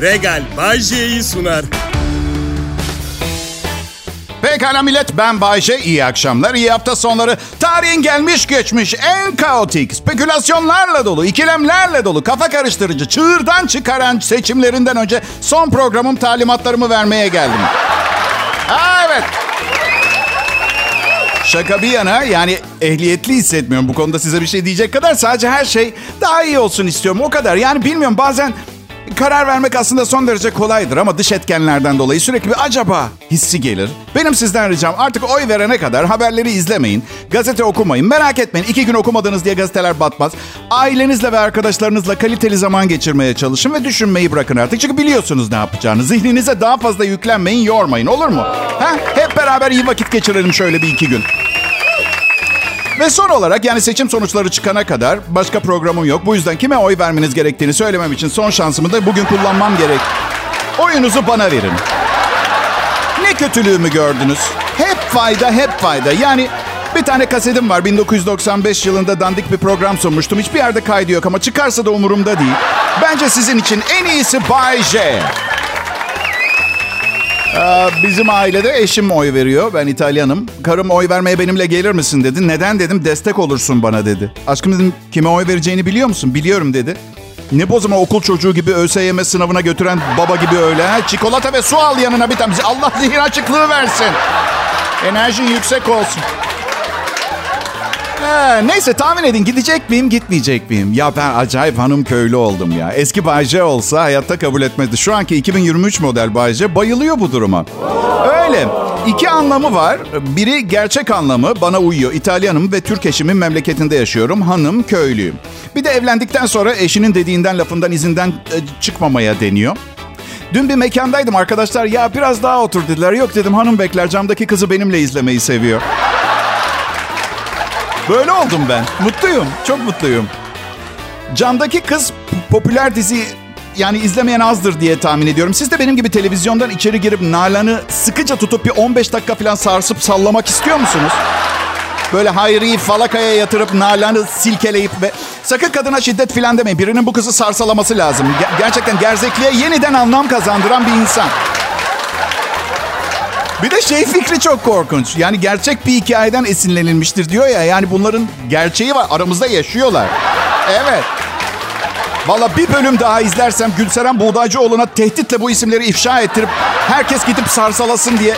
Regal Bay J'yi sunar. Pekala millet ben Bayce. İyi akşamlar, iyi hafta sonları. Tarihin gelmiş geçmiş en kaotik, spekülasyonlarla dolu, ikilemlerle dolu, kafa karıştırıcı, çığırdan çıkaran seçimlerinden önce son programım talimatlarımı vermeye geldim. Evet. Şaka bir yana yani ehliyetli hissetmiyorum bu konuda size bir şey diyecek kadar. Sadece her şey daha iyi olsun istiyorum o kadar. Yani bilmiyorum bazen karar vermek aslında son derece kolaydır ama dış etkenlerden dolayı sürekli bir acaba hissi gelir. Benim sizden ricam artık oy verene kadar haberleri izlemeyin, gazete okumayın. Merak etmeyin iki gün okumadınız diye gazeteler batmaz. Ailenizle ve arkadaşlarınızla kaliteli zaman geçirmeye çalışın ve düşünmeyi bırakın artık. Çünkü biliyorsunuz ne yapacağını. Zihninize daha fazla yüklenmeyin, yormayın olur mu? Ha? Hep beraber iyi vakit geçirelim şöyle bir iki gün. Ve son olarak yani seçim sonuçları çıkana kadar başka programım yok. Bu yüzden kime oy vermeniz gerektiğini söylemem için son şansımı da bugün kullanmam gerek. Oyunuzu bana verin. Ne kötülüğümü gördünüz? Hep fayda, hep fayda. Yani bir tane kasetim var. 1995 yılında dandik bir program sunmuştum. Hiçbir yerde kaydı yok ama çıkarsa da umurumda değil. Bence sizin için en iyisi Bay J. Ee, bizim ailede eşim oy veriyor. Ben İtalyanım. Karım oy vermeye benimle gelir misin dedi. Neden dedim. Destek olursun bana dedi. Aşkım dedim kime oy vereceğini biliyor musun? Biliyorum dedi. Ne bu zaman okul çocuğu gibi ÖSYM sınavına götüren baba gibi öyle. Ha? Çikolata ve su al yanına bir tane. Allah zihin açıklığı versin. Enerjin yüksek olsun. He, neyse tahmin edin gidecek miyim gitmeyecek miyim? Ya ben acayip hanım köylü oldum ya. Eski Bayce olsa hayatta kabul etmezdi. Şu anki 2023 model Bayce bayılıyor bu duruma. Öyle. İki anlamı var. Biri gerçek anlamı bana uyuyor. İtalyanım ve Türk eşimin memleketinde yaşıyorum. Hanım köylüyüm. Bir de evlendikten sonra eşinin dediğinden lafından izinden e, çıkmamaya deniyor. Dün bir mekandaydım arkadaşlar ya biraz daha otur dediler. Yok dedim hanım bekler camdaki kızı benimle izlemeyi seviyor. Böyle oldum ben. Mutluyum. Çok mutluyum. Camdaki kız popüler dizi yani izlemeyen azdır diye tahmin ediyorum. Siz de benim gibi televizyondan içeri girip Nalan'ı sıkıca tutup bir 15 dakika falan sarsıp sallamak istiyor musunuz? Böyle Hayri'yi falakaya yatırıp Nalan'ı silkeleyip ve sakın kadına şiddet falan demeyin. Birinin bu kızı sarsalaması lazım. Ger- gerçekten gerzekliğe yeniden anlam kazandıran bir insan. Bir de şey fikri çok korkunç. Yani gerçek bir hikayeden esinlenilmiştir diyor ya. Yani bunların gerçeği var. Aramızda yaşıyorlar. Evet. Valla bir bölüm daha izlersem Gülseren Buğdaycıoğlu'na tehditle bu isimleri ifşa ettirip herkes gidip sarsalasın diye.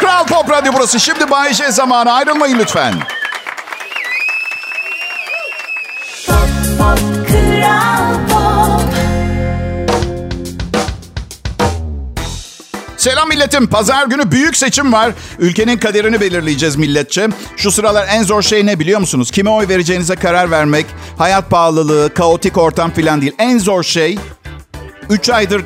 Kral Pop Radyo burası. Şimdi Bayece zamanı. Ayrılmayın lütfen. Selam milletim. Pazar günü büyük seçim var. Ülkenin kaderini belirleyeceğiz milletçe. Şu sıralar en zor şey ne biliyor musunuz? Kime oy vereceğinize karar vermek, hayat pahalılığı, kaotik ortam filan değil. En zor şey 3 aydır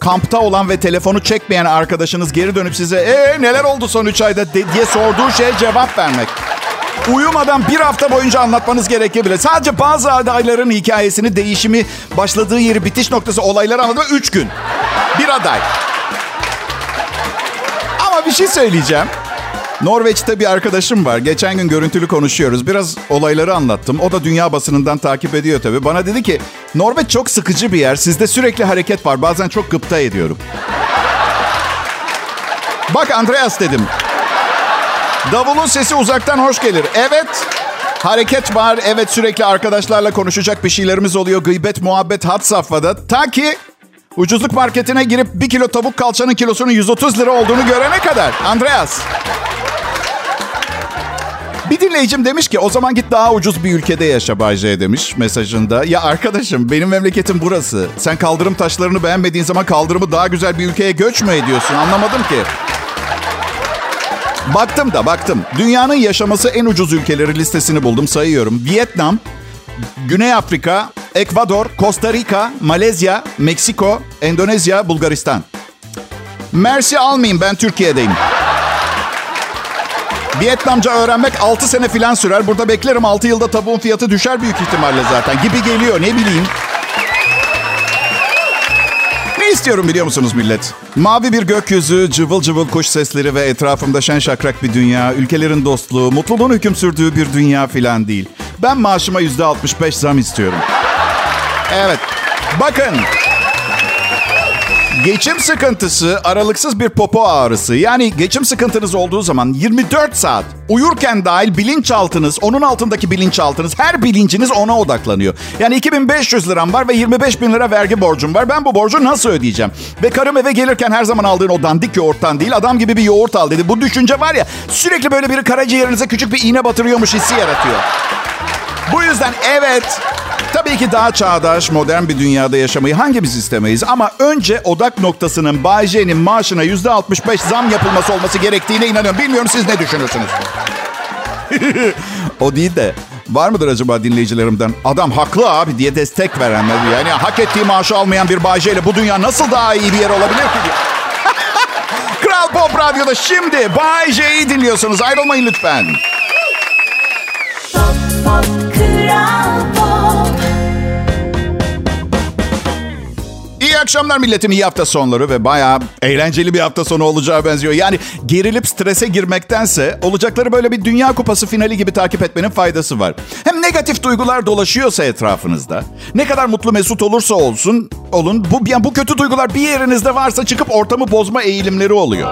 kampta olan ve telefonu çekmeyen arkadaşınız geri dönüp size ee neler oldu son 3 ayda diye sorduğu şeye cevap vermek. Uyumadan bir hafta boyunca anlatmanız gerekebilir. Sadece bazı adayların hikayesini, değişimi, başladığı yeri, bitiş noktası, olayları anlatmak 3 gün. Bir aday. Bir şey söyleyeceğim. Norveç'te bir arkadaşım var. Geçen gün görüntülü konuşuyoruz. Biraz olayları anlattım. O da dünya basınından takip ediyor tabii. Bana dedi ki Norveç çok sıkıcı bir yer. Sizde sürekli hareket var. Bazen çok gıpta ediyorum. Bak Andreas dedim. Davulun sesi uzaktan hoş gelir. Evet. Hareket var. Evet sürekli arkadaşlarla konuşacak bir şeylerimiz oluyor. Gıybet, muhabbet had safhada. Ta ki ucuzluk marketine girip bir kilo tavuk kalçanın kilosunun 130 lira olduğunu görene kadar. Andreas. Bir dinleyicim demiş ki o zaman git daha ucuz bir ülkede yaşa Bay demiş mesajında. Ya arkadaşım benim memleketim burası. Sen kaldırım taşlarını beğenmediğin zaman kaldırımı daha güzel bir ülkeye göç mü ediyorsun? Anlamadım ki. Baktım da baktım. Dünyanın yaşaması en ucuz ülkeleri listesini buldum sayıyorum. Vietnam, Güney Afrika, Ekvador, Costa Rica, Malezya, Meksiko, Endonezya, Bulgaristan. Mersi almayayım ben Türkiye'deyim. Vietnamca öğrenmek 6 sene filan sürer. Burada beklerim 6 yılda tavuğun fiyatı düşer büyük ihtimalle zaten. Gibi geliyor ne bileyim. Ne istiyorum biliyor musunuz millet? Mavi bir gökyüzü, cıvıl cıvıl kuş sesleri ve etrafımda şen şakrak bir dünya, ülkelerin dostluğu, mutluluğun hüküm sürdüğü bir dünya filan değil. Ben maaşıma yüzde 65 zam istiyorum. Evet. Bakın. Geçim sıkıntısı aralıksız bir popo ağrısı. Yani geçim sıkıntınız olduğu zaman 24 saat uyurken dahil bilinçaltınız, onun altındaki bilinçaltınız, her bilinciniz ona odaklanıyor. Yani 2500 liram var ve 25 bin lira vergi borcum var. Ben bu borcu nasıl ödeyeceğim? Ve karım eve gelirken her zaman aldığın o dandik yoğurttan değil, adam gibi bir yoğurt al dedi. Bu düşünce var ya sürekli böyle biri karaciğerinize küçük bir iğne batırıyormuş hissi yaratıyor. Bu yüzden evet Tabii ki daha çağdaş, modern bir dünyada yaşamayı hangimiz istemeyiz? Ama önce odak noktasının Bay J'nin maaşına %65 zam yapılması olması gerektiğine inanıyorum. Bilmiyorum siz ne düşünürsünüz? o değil de var mıdır acaba dinleyicilerimden adam haklı abi diye destek verenler? Yani hak ettiği maaşı almayan bir Bay J ile bu dünya nasıl daha iyi bir yer olabilir ki? Kral Pop Radyo'da şimdi Bay J'yi dinliyorsunuz. Ayrılmayın lütfen. Pop pop kral pop akşamlar milletim, iyi hafta sonları ve bayağı eğlenceli bir hafta sonu olacağı benziyor. Yani gerilip strese girmektense olacakları böyle bir Dünya Kupası finali gibi takip etmenin faydası var. Hem negatif duygular dolaşıyorsa etrafınızda, ne kadar mutlu mesut olursa olsun, olun bu, yani bu kötü duygular bir yerinizde varsa çıkıp ortamı bozma eğilimleri oluyor.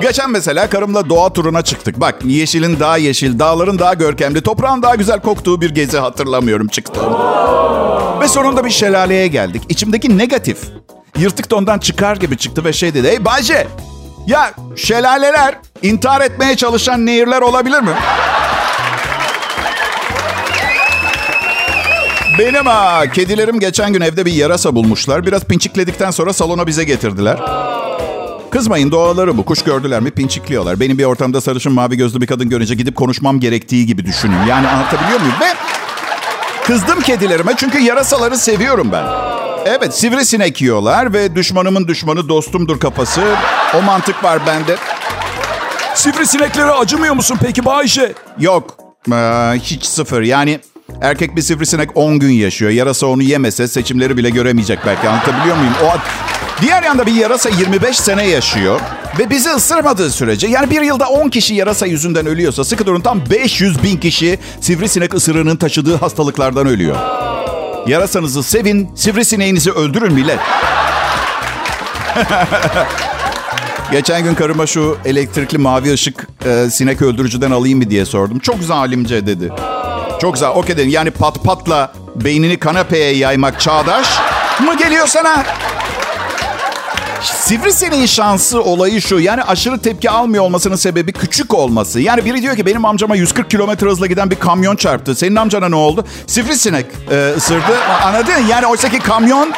Geçen mesela karımla doğa turuna çıktık. Bak yeşilin daha yeşil, dağların daha görkemli, toprağın daha güzel koktuğu bir gezi hatırlamıyorum çıktığım. Ve sonunda bir şelaleye geldik. İçimdeki negatif yırtık dondan çıkar gibi çıktı ve şey dedi. Hey Bayce ya şelaleler intihar etmeye çalışan nehirler olabilir mi? Benim ha kedilerim geçen gün evde bir yarasa bulmuşlar. Biraz pinçikledikten sonra salona bize getirdiler. Kızmayın doğaları bu. Kuş gördüler mi pinçikliyorlar. Benim bir ortamda sarışın mavi gözlü bir kadın görünce gidip konuşmam gerektiği gibi düşünün. Yani anlatabiliyor muyum? Ve kızdım kedilerime çünkü yarasaları seviyorum ben. Evet sivrisinek yiyorlar ve düşmanımın düşmanı dostumdur kafası. O mantık var bende. Sivrisineklere acımıyor musun peki Bayşe? Yok ee, hiç sıfır yani erkek bir sivrisinek 10 gün yaşıyor. Yarasa onu yemese seçimleri bile göremeyecek belki anlatabiliyor muyum? O Diğer yanda bir yarasa 25 sene yaşıyor ve bizi ısırmadığı sürece yani bir yılda 10 kişi yarasa yüzünden ölüyorsa sıkı durun tam 500 bin kişi sivrisinek ısırığının taşıdığı hastalıklardan ölüyor. Yarasanızı sevin, sivrisineğinizi öldürün millet. Geçen gün karıma şu elektrikli mavi ışık e, sinek öldürücüden alayım mı diye sordum. Çok zalimce dedi. Çok güzel. Okey dedim. Yani pat patla beynini kanepeye yaymak çağdaş mı geliyor sana? Sivrisineğin şansı olayı şu. Yani aşırı tepki almıyor olmasının sebebi küçük olması. Yani biri diyor ki benim amcama 140 kilometre hızla giden bir kamyon çarptı. Senin amcana ne oldu? Sivrisinek e, ısırdı. Anladın? Yani oysaki kamyon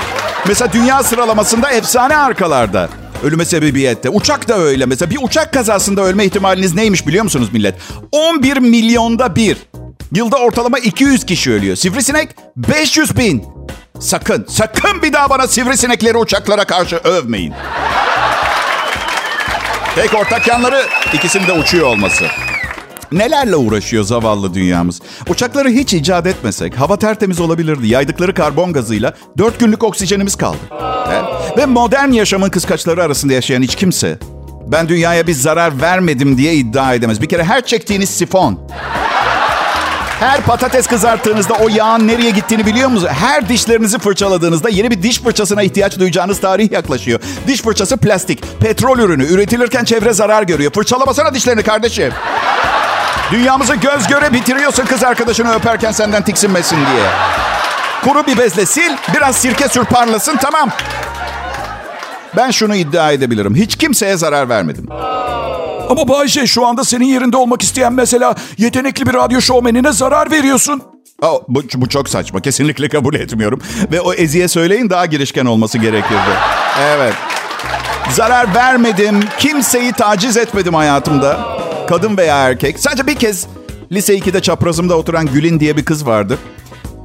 mesela dünya sıralamasında efsane arkalarda. Ölüme sebebiyette. Uçak da öyle. Mesela bir uçak kazasında ölme ihtimaliniz neymiş biliyor musunuz millet? 11 milyonda bir. Yılda ortalama 200 kişi ölüyor. Sivrisinek 500 bin. Sakın, sakın bir daha bana sivrisinekleri uçaklara karşı övmeyin. Tek ortak yanları ikisinin de uçuyor olması. Nelerle uğraşıyor zavallı dünyamız? Uçakları hiç icat etmesek hava tertemiz olabilirdi. Yaydıkları karbon gazıyla dört günlük oksijenimiz kaldı. He? Ve modern yaşamın kıskaçları arasında yaşayan hiç kimse ben dünyaya bir zarar vermedim diye iddia edemez. Bir kere her çektiğiniz sifon her patates kızarttığınızda o yağın nereye gittiğini biliyor musunuz? Her dişlerinizi fırçaladığınızda yeni bir diş fırçasına ihtiyaç duyacağınız tarih yaklaşıyor. Diş fırçası plastik, petrol ürünü. Üretilirken çevre zarar görüyor. Fırçalamasana dişlerini kardeşim. Dünyamızı göz göre bitiriyorsun kız arkadaşını öperken senden tiksinmesin diye. Kuru bir bezle sil, biraz sirke sür parlasın tamam. Ben şunu iddia edebilirim. Hiç kimseye zarar vermedim. Ama Bayşe şu anda senin yerinde olmak isteyen mesela yetenekli bir radyo şovmenine zarar veriyorsun. Aa, bu, bu çok saçma. Kesinlikle kabul etmiyorum. Ve o Ezi'ye söyleyin daha girişken olması gerekirdi. Evet. Zarar vermedim. Kimseyi taciz etmedim hayatımda. Kadın veya erkek. Sadece bir kez lise 2'de çaprazımda oturan Gül'in diye bir kız vardı.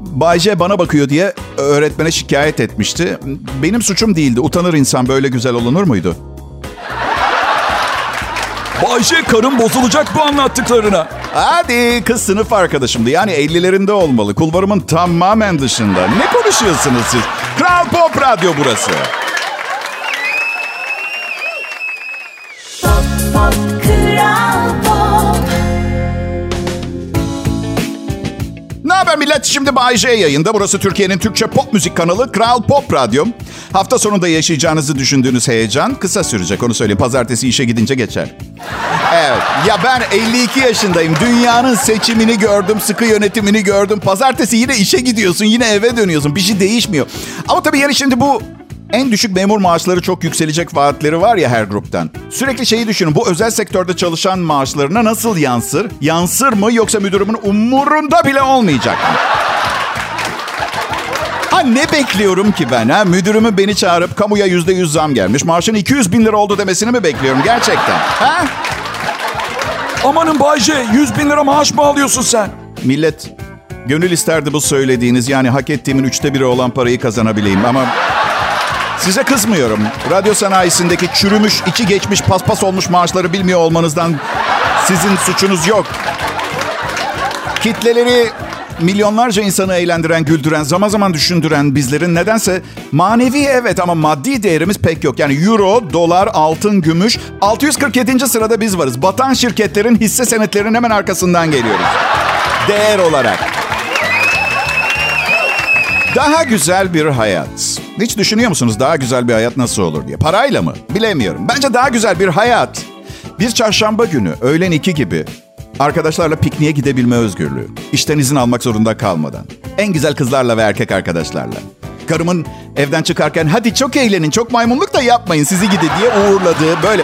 Bayce bana bakıyor diye öğretmene şikayet etmişti. Benim suçum değildi. Utanır insan böyle güzel olunur muydu? Bayşe karın bozulacak bu anlattıklarına. Hadi kız sınıf arkadaşımdı. Yani 50'lerinde olmalı. Kulvarımın tamamen dışında. Ne konuşuyorsunuz siz? Kral Pop Radyo burası. Haber millet? Şimdi Bay J yayında. Burası Türkiye'nin Türkçe pop müzik kanalı Kral Pop Radyo. Hafta sonunda yaşayacağınızı düşündüğünüz heyecan kısa sürecek onu söyleyeyim. Pazartesi işe gidince geçer. Evet. Ya ben 52 yaşındayım. Dünyanın seçimini gördüm, sıkı yönetimini gördüm. Pazartesi yine işe gidiyorsun, yine eve dönüyorsun. Bir şey değişmiyor. Ama tabii yani şimdi bu en düşük memur maaşları çok yükselecek vaatleri var ya her gruptan. Sürekli şeyi düşünün. Bu özel sektörde çalışan maaşlarına nasıl yansır? Yansır mı yoksa müdürümün umurunda bile olmayacak mı? Ha ne bekliyorum ki ben ha? Müdürümü beni çağırıp kamuya yüzde yüz zam gelmiş. Maaşın 200 bin lira oldu demesini mi bekliyorum gerçekten? Ha? Amanın Bayce 100 bin lira maaş mı alıyorsun sen? Millet gönül isterdi bu söylediğiniz yani hak ettiğimin üçte biri olan parayı kazanabileyim ama size kızmıyorum. Radyo sanayisindeki çürümüş, içi geçmiş, paspas olmuş maaşları bilmiyor olmanızdan sizin suçunuz yok. Kitleleri milyonlarca insanı eğlendiren, güldüren, zaman zaman düşündüren bizlerin nedense manevi evet ama maddi değerimiz pek yok. Yani euro, dolar, altın, gümüş 647. sırada biz varız. Batan şirketlerin hisse senetlerinin hemen arkasından geliyoruz. Değer olarak. Daha güzel bir hayat. Hiç düşünüyor musunuz daha güzel bir hayat nasıl olur diye? Parayla mı? Bilemiyorum. Bence daha güzel bir hayat. Bir çarşamba günü öğlen iki gibi arkadaşlarla pikniğe gidebilme özgürlüğü. İşten izin almak zorunda kalmadan. En güzel kızlarla ve erkek arkadaşlarla. Karımın evden çıkarken hadi çok eğlenin çok maymunluk da yapmayın sizi gidi diye uğurladığı böyle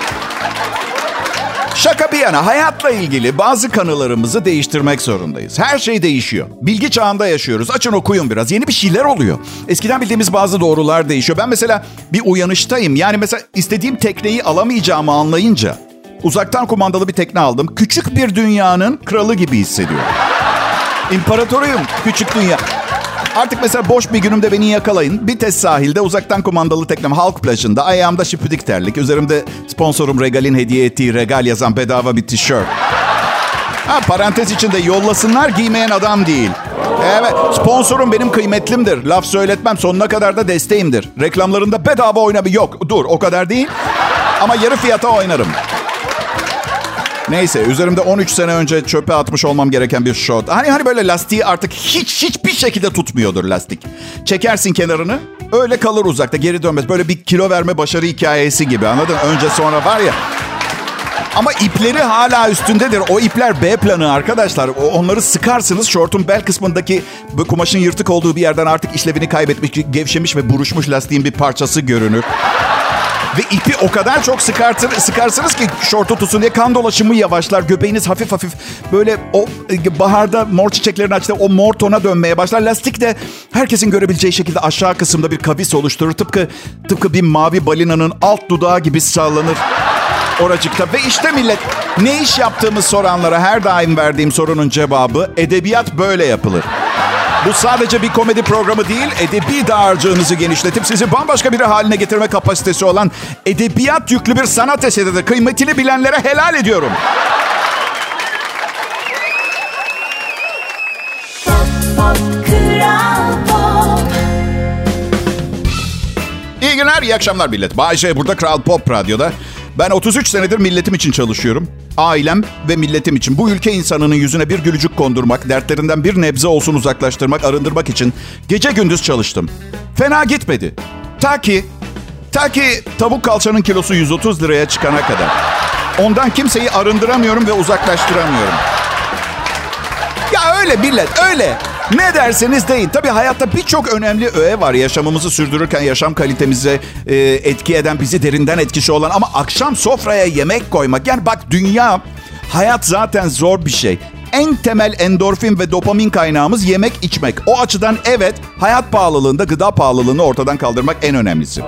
Şaka bir yana hayatla ilgili bazı kanılarımızı değiştirmek zorundayız. Her şey değişiyor. Bilgi çağında yaşıyoruz. Açın okuyun biraz. Yeni bir şeyler oluyor. Eskiden bildiğimiz bazı doğrular değişiyor. Ben mesela bir uyanıştayım. Yani mesela istediğim tekneyi alamayacağımı anlayınca uzaktan kumandalı bir tekne aldım. Küçük bir dünyanın kralı gibi hissediyorum. İmparatoruyum. Küçük dünya. Artık mesela boş bir günümde beni yakalayın. Bites sahilde uzaktan kumandalı teknem halk plajında. Ayağımda şipidik terlik. Üzerimde sponsorum Regal'in hediye ettiği Regal yazan bedava bir tişört. Ha parantez içinde yollasınlar giymeyen adam değil. Evet sponsorum benim kıymetlimdir. Laf söyletmem sonuna kadar da desteğimdir. Reklamlarında bedava oynamı yok. Dur o kadar değil. Ama yarı fiyata oynarım. Neyse üzerimde 13 sene önce çöpe atmış olmam gereken bir şort. Hani hani böyle lastiği artık hiç hiçbir şekilde tutmuyordur lastik. Çekersin kenarını öyle kalır uzakta geri dönmez. Böyle bir kilo verme başarı hikayesi gibi anladın? Önce sonra var ya. Ama ipleri hala üstündedir. O ipler B planı arkadaşlar. Onları sıkarsınız. Şortun bel kısmındaki bu kumaşın yırtık olduğu bir yerden artık işlevini kaybetmiş, gevşemiş ve buruşmuş lastiğin bir parçası görünür. Ve ipi o kadar çok sıkartır, sıkarsınız ki şortu tutsun diye kan dolaşımı yavaşlar. Göbeğiniz hafif hafif böyle o e, baharda mor çiçeklerin açtığı o mor tona dönmeye başlar. Lastik de herkesin görebileceği şekilde aşağı kısımda bir kavis oluşturur. Tıpkı tıpkı bir mavi balinanın alt dudağı gibi sallanır oracıkta. Ve işte millet ne iş yaptığımı soranlara her daim verdiğim sorunun cevabı edebiyat böyle yapılır. Bu sadece bir komedi programı değil, edebi dağarcığınızı genişletip sizi bambaşka biri haline getirme kapasitesi olan edebiyat yüklü bir sanat eseridir. Kıymetini bilenlere helal ediyorum. Pop Pop İyi günler, iyi akşamlar millet. Bayşe burada Kral Pop Radyo'da. Ben 33 senedir milletim için çalışıyorum. Ailem ve milletim için. Bu ülke insanının yüzüne bir gülücük kondurmak, dertlerinden bir nebze olsun uzaklaştırmak, arındırmak için gece gündüz çalıştım. Fena gitmedi. Ta ki, ta ki tavuk kalçanın kilosu 130 liraya çıkana kadar. Ondan kimseyi arındıramıyorum ve uzaklaştıramıyorum. Ya öyle millet öyle. Ne derseniz deyin. Tabii hayatta birçok önemli öğe var. Yaşamımızı sürdürürken yaşam kalitemize e, etki eden, bizi derinden etkisi olan ama akşam sofraya yemek koymak. Yani bak dünya, hayat zaten zor bir şey. En temel endorfin ve dopamin kaynağımız yemek içmek. O açıdan evet hayat pahalılığında gıda pahalılığını ortadan kaldırmak en önemlisi.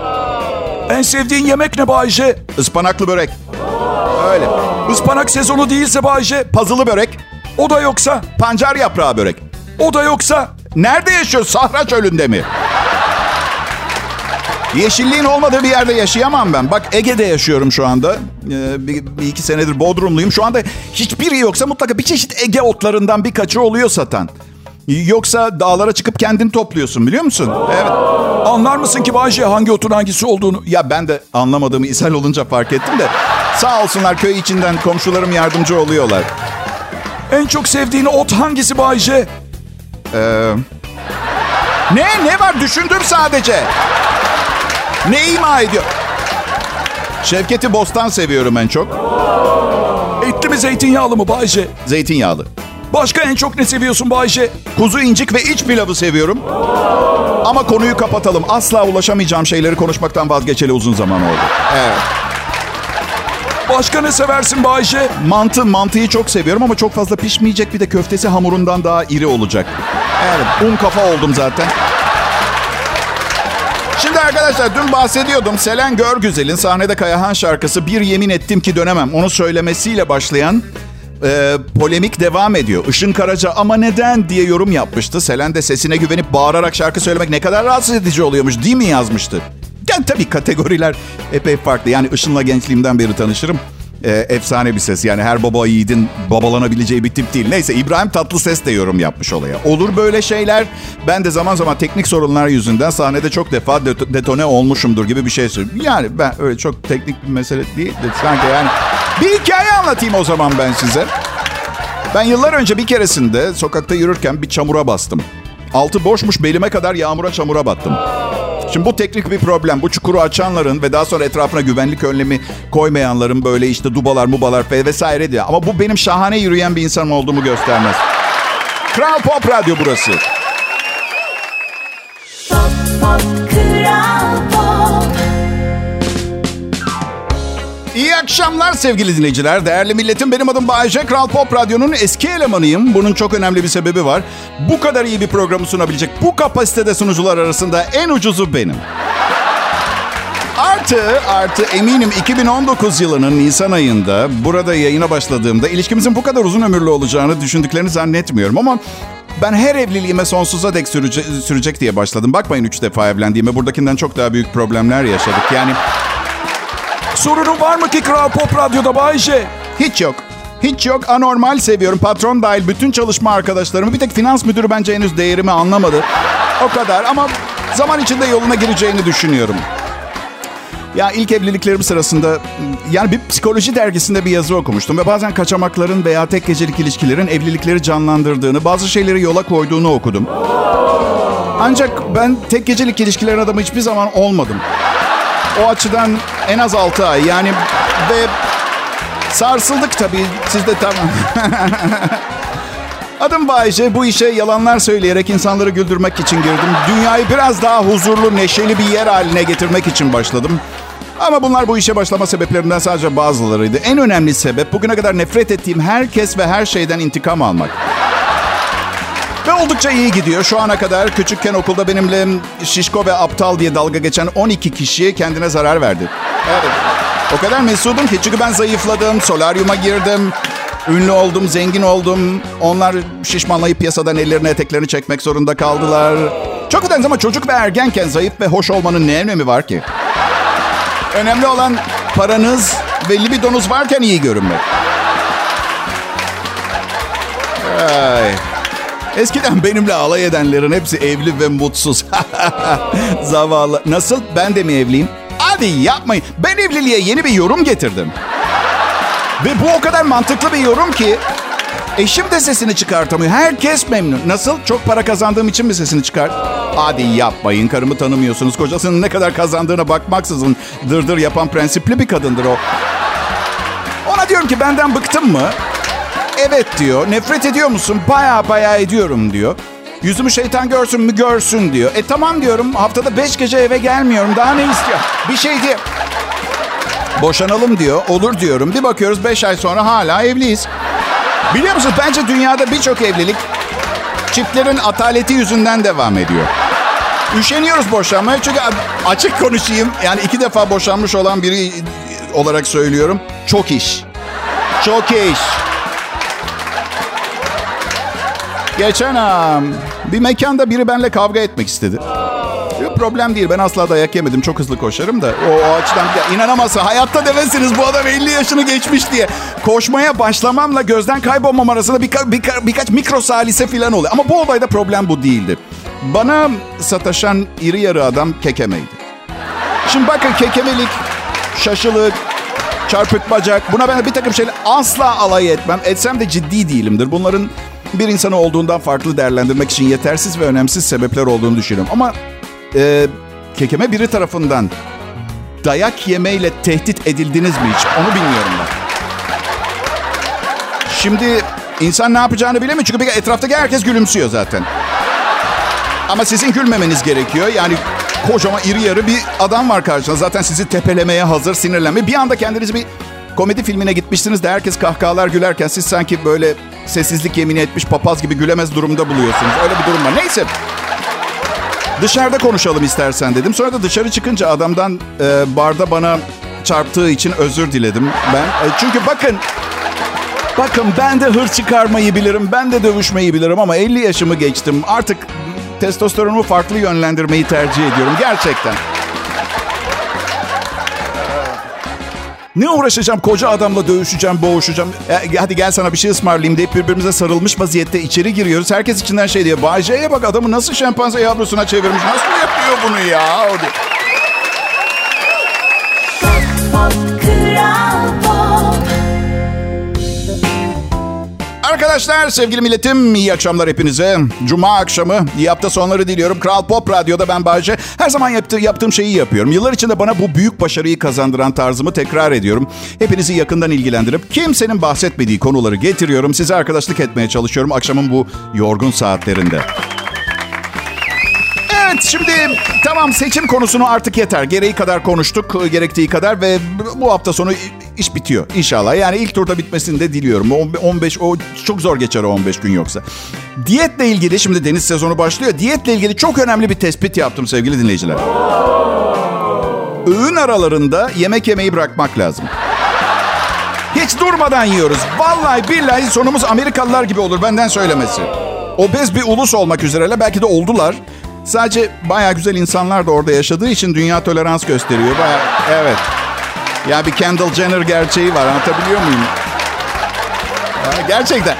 En sevdiğin yemek ne Bayce? Ispanaklı börek. Öyle. Ispanak sezonu değilse Bayce. Pazılı börek. O da yoksa. Pancar yaprağı börek. O da yoksa. Nerede yaşıyor? Sahra çölünde mi? Yeşilliğin olmadığı bir yerde yaşayamam ben. Bak Ege'de yaşıyorum şu anda. Ee, bir, bir iki senedir Bodrumluyum. Şu anda hiçbiri yoksa mutlaka bir çeşit Ege otlarından birkaçı oluyor satan. Yoksa dağlara çıkıp kendin topluyorsun biliyor musun? Evet. Anlar mısın ki Bayce hangi otun hangisi olduğunu? Ya ben de anlamadığımı ishal olunca fark ettim de. Sağ olsunlar köy içinden komşularım yardımcı oluyorlar. En çok sevdiğin ot hangisi Bayce? Ee, ne? Ne var? Düşündüm sadece. Ne ima ediyor? Şevketi Bostan seviyorum en çok. Etli mi zeytinyağlı mı Bayce? Zeytinyağlı. Başka en çok ne seviyorsun Bayce? Kuzu incik ve iç pilavı seviyorum. Ama konuyu kapatalım. Asla ulaşamayacağım şeyleri konuşmaktan vazgeçeli uzun zaman oldu. Evet. Başka ne seversin Bayce? Mantı, mantıyı çok seviyorum ama çok fazla pişmeyecek. Bir de köftesi hamurundan daha iri olacak. Evet, un kafa oldum zaten. Şimdi arkadaşlar dün bahsediyordum. Selen Görgüzel'in sahnede Kayahan şarkısı Bir Yemin Ettim Ki Dönemem. Onu söylemesiyle başlayan e, polemik devam ediyor. Işın Karaca ama neden diye yorum yapmıştı. Selen de sesine güvenip bağırarak şarkı söylemek ne kadar rahatsız edici oluyormuş değil mi yazmıştı. Yani tabii kategoriler epey farklı. Yani Işın'la gençliğimden beri tanışırım. E, efsane bir ses. Yani her baba yiğidin babalanabileceği bir tip değil. Neyse İbrahim Tatlıses de yorum yapmış olaya. Olur böyle şeyler. Ben de zaman zaman teknik sorunlar yüzünden sahnede çok defa det- detone olmuşumdur gibi bir şey söylüyorum. Yani ben öyle çok teknik bir mesele değil de sanki yani... Bir hikaye anlatayım o zaman ben size. Ben yıllar önce bir keresinde sokakta yürürken bir çamura bastım. Altı boşmuş belime kadar yağmura çamura battım. Şimdi bu teknik bir problem. Bu çukuru açanların ve daha sonra etrafına güvenlik önlemi koymayanların böyle işte dubalar, mubalar ve vesaire diyor. Ama bu benim şahane yürüyen bir insan olduğumu göstermez. Kral Pop Radyo burası. Pop, pop, Kral akşamlar sevgili dinleyiciler. Değerli milletim benim adım Bayece. Kral Pop Radyo'nun eski elemanıyım. Bunun çok önemli bir sebebi var. Bu kadar iyi bir programı sunabilecek bu kapasitede sunucular arasında en ucuzu benim. Artı, artı eminim 2019 yılının Nisan ayında burada yayına başladığımda ilişkimizin bu kadar uzun ömürlü olacağını düşündüklerini zannetmiyorum ama ben her evliliğime sonsuza dek sürece, sürecek diye başladım. Bakmayın üç defa evlendiğime buradakinden çok daha büyük problemler yaşadık. Yani Sorunun var mı ki Kral Pop Radyo'da Bayce? Hiç yok. Hiç yok. Anormal seviyorum. Patron dahil bütün çalışma arkadaşlarımı. Bir tek finans müdürü bence henüz değerimi anlamadı. O kadar ama zaman içinde yoluna gireceğini düşünüyorum. Ya ilk evliliklerim sırasında yani bir psikoloji dergisinde bir yazı okumuştum ve bazen kaçamakların veya tek gecelik ilişkilerin evlilikleri canlandırdığını, bazı şeyleri yola koyduğunu okudum. Ancak ben tek gecelik ilişkilerin adamı hiçbir zaman olmadım. O açıdan en az 6 ay yani ve sarsıldık tabii. Siz de tamam. Adım Bayece. Bu işe yalanlar söyleyerek insanları güldürmek için girdim. Dünyayı biraz daha huzurlu, neşeli bir yer haline getirmek için başladım. Ama bunlar bu işe başlama sebeplerimden sadece bazılarıydı. En önemli sebep bugüne kadar nefret ettiğim herkes ve her şeyden intikam almak. Ve oldukça iyi gidiyor. Şu ana kadar küçükken okulda benimle şişko ve aptal diye dalga geçen 12 kişi kendine zarar verdi. Evet. O kadar mesudum ki çünkü ben zayıfladım, solaryuma girdim. Ünlü oldum, zengin oldum. Onlar şişmanlayıp piyasadan ellerini eteklerini çekmek zorunda kaldılar. Çok önemli ama çocuk ve ergenken zayıf ve hoş olmanın ne önemi var ki? Önemli olan paranız ve libidonuz varken iyi görünmek. Ay. Eskiden benimle alay edenlerin hepsi evli ve mutsuz. Zavallı. Nasıl? Ben de mi evliyim? Hadi yapmayın. Ben evliliğe yeni bir yorum getirdim. Ve bu o kadar mantıklı bir yorum ki eşim de sesini çıkartamıyor. Herkes memnun. Nasıl? Çok para kazandığım için mi sesini çıkart? Hadi yapmayın. Karımı tanımıyorsunuz. Kocasının ne kadar kazandığına bakmaksızın dırdır yapan prensipli bir kadındır o. Ona diyorum ki benden bıktın mı? Evet diyor. Nefret ediyor musun? Baya baya ediyorum diyor. Yüzümü şeytan görsün mü görsün diyor. E tamam diyorum. Haftada beş gece eve gelmiyorum. Daha ne istiyor? Bir şey diye. Boşanalım diyor. Olur diyorum. Bir bakıyoruz beş ay sonra hala evliyiz. Biliyor musunuz? Bence dünyada birçok evlilik çiftlerin ataleti yüzünden devam ediyor. Üşeniyoruz boşanmaya çünkü açık konuşayım. Yani iki defa boşanmış olan biri olarak söylüyorum. Çok iş. Çok iş. Geçen bir mekanda biri benimle kavga etmek istedi. Yok, problem değil. Ben asla dayak yemedim. Çok hızlı koşarım da. O, o açıdan ya, inanamazsın. Hayatta demezsiniz bu adam 50 yaşını geçmiş diye. Koşmaya başlamamla gözden kaybolmam arasında birka, birka, birkaç mikro salise falan oluyor. Ama bu olayda problem bu değildi. Bana sataşan iri yarı adam kekemeydi. Şimdi bakın kekemelik, şaşılık, çarpık bacak. Buna ben bir takım şeyler asla alay etmem. Etsem de ciddi değilimdir. Bunların bir insanı olduğundan farklı değerlendirmek için yetersiz ve önemsiz sebepler olduğunu düşünüyorum. Ama e, kekeme biri tarafından dayak yemeyle tehdit edildiniz mi hiç? Onu bilmiyorum ben. Şimdi insan ne yapacağını bilemiyor. Çünkü etraftaki herkes gülümsüyor zaten. Ama sizin gülmemeniz gerekiyor. Yani kocaman iri yarı bir adam var karşınızda. Zaten sizi tepelemeye hazır, sinirlenmeye. Bir anda kendinizi bir komedi filmine gitmişsiniz de herkes kahkahalar gülerken siz sanki böyle sessizlik yemini etmiş papaz gibi gülemez durumda buluyorsunuz. Öyle bir durum var. Neyse. Dışarıda konuşalım istersen dedim. Sonra da dışarı çıkınca adamdan e, barda bana çarptığı için özür diledim ben. E, çünkü bakın Bakın ben de hır çıkarmayı bilirim, ben de dövüşmeyi bilirim ama 50 yaşımı geçtim. Artık testosteronumu farklı yönlendirmeyi tercih ediyorum gerçekten. Ne uğraşacağım? Koca adamla dövüşeceğim, boğuşacağım. E, hadi gel sana bir şey ısmarlayayım deyip birbirimize sarılmış vaziyette içeri giriyoruz. Herkes içinden şey diyor. Bayce'ye bak adamı nasıl şempanze yavrusuna çevirmiş. Nasıl yapıyor bunu ya? O diyor. Arkadaşlar, sevgili milletim, iyi akşamlar hepinize. Cuma akşamı, iyi hafta sonları diliyorum. Kral Pop Radyo'da ben Bayce. Her zaman yaptı, yaptığım şeyi yapıyorum. Yıllar içinde bana bu büyük başarıyı kazandıran tarzımı tekrar ediyorum. Hepinizi yakından ilgilendirip kimsenin bahsetmediği konuları getiriyorum. Size arkadaşlık etmeye çalışıyorum akşamın bu yorgun saatlerinde. Evet şimdi tamam seçim konusunu artık yeter. Gereği kadar konuştuk, gerektiği kadar ve bu hafta sonu iş bitiyor inşallah. Yani ilk turda bitmesini de diliyorum. O 15 o çok zor geçer o 15 gün yoksa. Diyetle ilgili şimdi deniz sezonu başlıyor. Diyetle ilgili çok önemli bir tespit yaptım sevgili dinleyiciler. Öğün aralarında yemek yemeyi bırakmak lazım. Hiç durmadan yiyoruz. Vallahi billahi sonumuz Amerikalılar gibi olur benden söylemesi. Obez bir ulus olmak üzereler belki de oldular. Sadece baya güzel insanlar da orada yaşadığı için dünya tolerans gösteriyor. Baya evet. Ya bir Kendall Jenner gerçeği var anlatabiliyor muyum? Ya, gerçekten.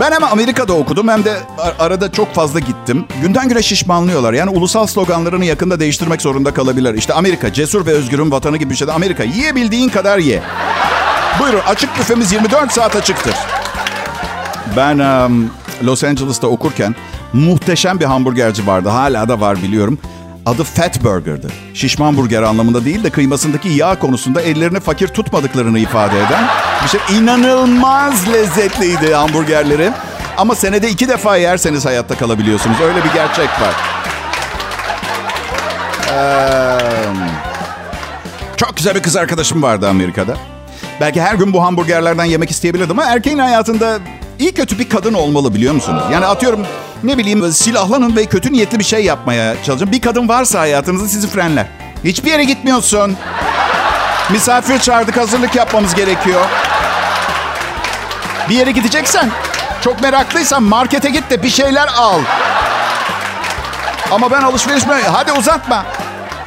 Ben hem Amerika'da okudum hem de ar- arada çok fazla gittim. Günden güne şişmanlıyorlar. Yani ulusal sloganlarını yakında değiştirmek zorunda kalabilirler. İşte Amerika cesur ve özgürün vatanı gibi bir şeyde. Amerika yiyebildiğin kadar ye. Buyurun açık büfemiz 24 saat açıktır. Ben um, Los Angeles'ta okurken muhteşem bir hamburgerci vardı. Hala da var biliyorum. Adı Fat Burger'dı. Şişman burger anlamında değil de kıymasındaki yağ konusunda ellerini fakir tutmadıklarını ifade eden bir şey. İnanılmaz lezzetliydi hamburgerleri. Ama senede iki defa yerseniz hayatta kalabiliyorsunuz. Öyle bir gerçek var. Çok güzel bir kız arkadaşım vardı Amerika'da. Belki her gün bu hamburgerlerden yemek isteyebilirdim ama erkeğin hayatında iyi kötü bir kadın olmalı biliyor musunuz? Yani atıyorum ne bileyim silahlanın ve kötü niyetli bir şey yapmaya çalışın. Bir kadın varsa hayatınızda sizi frenler. Hiçbir yere gitmiyorsun. Misafir çağırdık hazırlık yapmamız gerekiyor. Bir yere gideceksen çok meraklıysan markete git de bir şeyler al. Ama ben alışveriş mi? Hadi uzatma.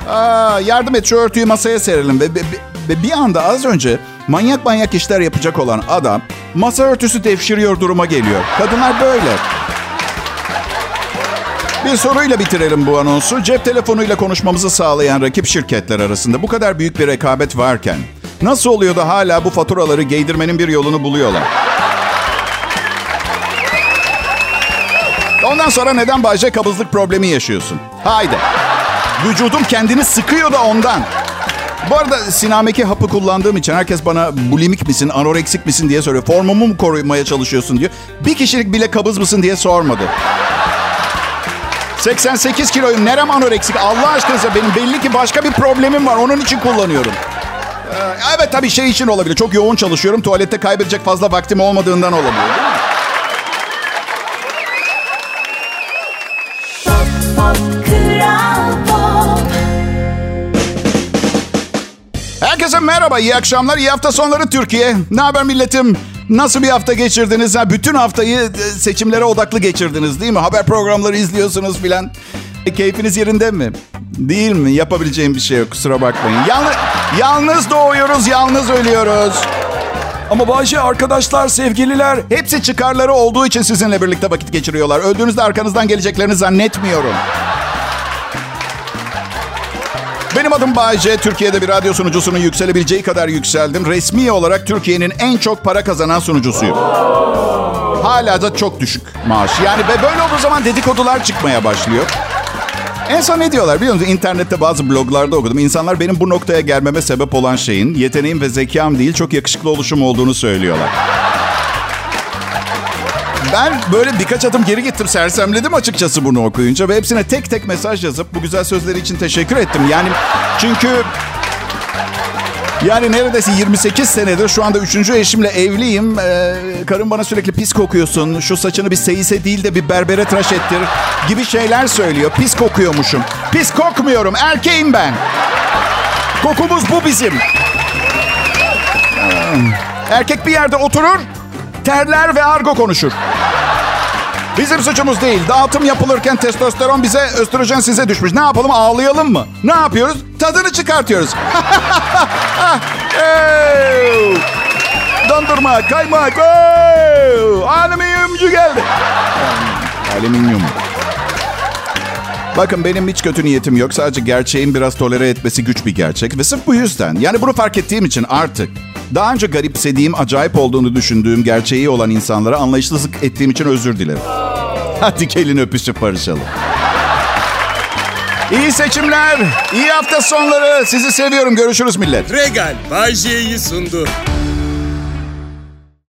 Aa, yardım et şu örtüyü masaya serelim. Ve, ve, ve bir anda az önce manyak manyak işler yapacak olan adam masa örtüsü devşiriyor duruma geliyor. Kadınlar böyle. Bir soruyla bitirelim bu anonsu. Cep telefonuyla konuşmamızı sağlayan rakip şirketler arasında bu kadar büyük bir rekabet varken nasıl oluyor da hala bu faturaları giydirmenin bir yolunu buluyorlar? Ondan sonra neden Bayce kabızlık problemi yaşıyorsun? Haydi. Vücudum kendini sıkıyor da ondan. Bu arada sinameki hapı kullandığım için herkes bana bulimik misin, anoreksik misin diye soruyor. Formumu mu korumaya çalışıyorsun diyor. Bir kişilik bile kabız mısın diye sormadı. 88 kiloyum. Nerem anoreksik? Allah aşkına benim belli ki başka bir problemim var. Onun için kullanıyorum. Ee, evet tabii şey için olabilir. Çok yoğun çalışıyorum. Tuvalette kaybedecek fazla vaktim olmadığından olabilir. Merhaba, iyi akşamlar, iyi hafta sonları Türkiye. Ne haber milletim? Nasıl bir hafta geçirdiniz? Ha, bütün haftayı e, seçimlere odaklı geçirdiniz değil mi? Haber programları izliyorsunuz filan. E, keyfiniz yerinde mi? Değil mi? Yapabileceğim bir şey yok kusura bakmayın. Yalnız, yalnız doğuyoruz, yalnız ölüyoruz. Ama Bayce arkadaşlar, sevgililer... Hepsi çıkarları olduğu için sizinle birlikte vakit geçiriyorlar. Öldüğünüzde arkanızdan geleceklerini zannetmiyorum. Benim adım Bayce. Türkiye'de bir radyo sunucusunun yükselebileceği kadar yükseldim. Resmi olarak Türkiye'nin en çok para kazanan sunucusuyum. Hala da çok düşük maaş. Yani böyle olduğu zaman dedikodular çıkmaya başlıyor. En son ne diyorlar biliyor musun? İnternette bazı bloglarda okudum. İnsanlar benim bu noktaya gelmeme sebep olan şeyin yeteneğim ve zekam değil çok yakışıklı oluşum olduğunu söylüyorlar. Ben böyle birkaç adım geri gittim sersemledim açıkçası bunu okuyunca ve hepsine tek tek mesaj yazıp bu güzel sözleri için teşekkür ettim. Yani çünkü yani neredeyse 28 senedir şu anda üçüncü eşimle evliyim. Ee, karım bana sürekli pis kokuyorsun. Şu saçını bir seyise değil de bir berbere tıraş ettir gibi şeyler söylüyor. Pis kokuyormuşum. Pis kokmuyorum. Erkeğim ben. Kokumuz bu bizim. Erkek bir yerde oturur, terler ve argo konuşur. Bizim suçumuz değil. Dağıtım yapılırken testosteron bize, östrojen size düşmüş. Ne yapalım? Ağlayalım mı? Ne yapıyoruz? Tadını çıkartıyoruz. Dondurma, kaymak. Alüminyumcu geldi. Alüminyum. Bakın benim hiç kötü niyetim yok. Sadece gerçeğin biraz tolere etmesi güç bir gerçek. Ve sırf bu yüzden. Yani bunu fark ettiğim için artık daha önce garipsediğim, acayip olduğunu düşündüğüm gerçeği olan insanlara anlayışsızlık ettiğim için özür dilerim. Hadi gelin öpüşüp barışalım. İyi seçimler, iyi hafta sonları. Sizi seviyorum. Görüşürüz millet. Regal Bay sundu.